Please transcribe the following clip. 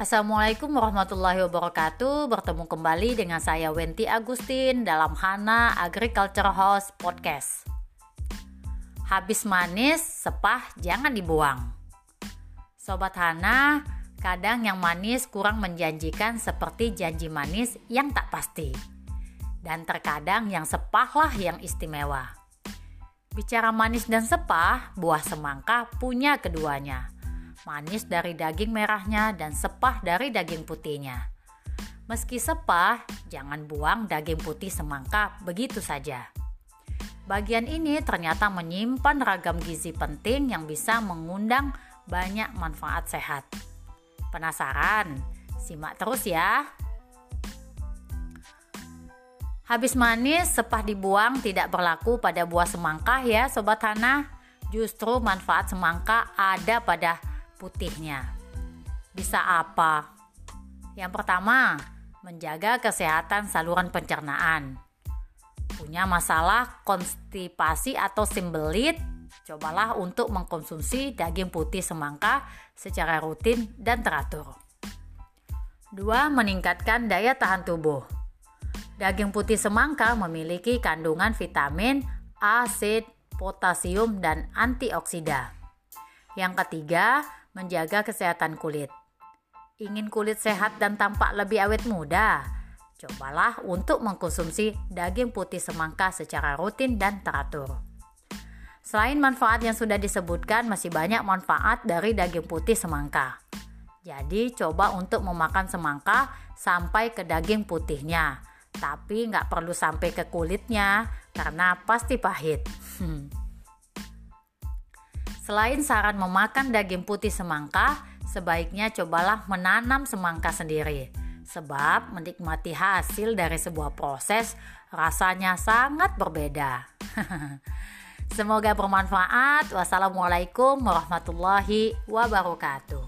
Assalamualaikum warahmatullahi wabarakatuh. Bertemu kembali dengan saya Wenti Agustin dalam Hana Agriculture House Podcast. Habis manis, sepah jangan dibuang. Sobat Hana, kadang yang manis kurang menjanjikan seperti janji manis yang tak pasti. Dan terkadang yang sepahlah yang istimewa. Bicara manis dan sepah, buah semangka punya keduanya manis dari daging merahnya dan sepah dari daging putihnya. Meski sepah, jangan buang daging putih semangka begitu saja. Bagian ini ternyata menyimpan ragam gizi penting yang bisa mengundang banyak manfaat sehat. Penasaran? Simak terus ya. Habis manis, sepah dibuang tidak berlaku pada buah semangka ya Sobat Hana. Justru manfaat semangka ada pada putihnya. Bisa apa? Yang pertama, menjaga kesehatan saluran pencernaan. Punya masalah konstipasi atau simbelit? Cobalah untuk mengkonsumsi daging putih semangka secara rutin dan teratur. Dua, meningkatkan daya tahan tubuh. Daging putih semangka memiliki kandungan vitamin A, C, potasium, dan antioksida. Yang ketiga, menjaga kesehatan kulit. Ingin kulit sehat dan tampak lebih awet muda? Cobalah untuk mengkonsumsi daging putih semangka secara rutin dan teratur. Selain manfaat yang sudah disebutkan, masih banyak manfaat dari daging putih semangka. Jadi coba untuk memakan semangka sampai ke daging putihnya. Tapi nggak perlu sampai ke kulitnya karena pasti pahit. Hmm. Selain saran memakan daging putih semangka, sebaiknya cobalah menanam semangka sendiri. Sebab menikmati hasil dari sebuah proses rasanya sangat berbeda. Semoga bermanfaat. Wassalamualaikum warahmatullahi wabarakatuh.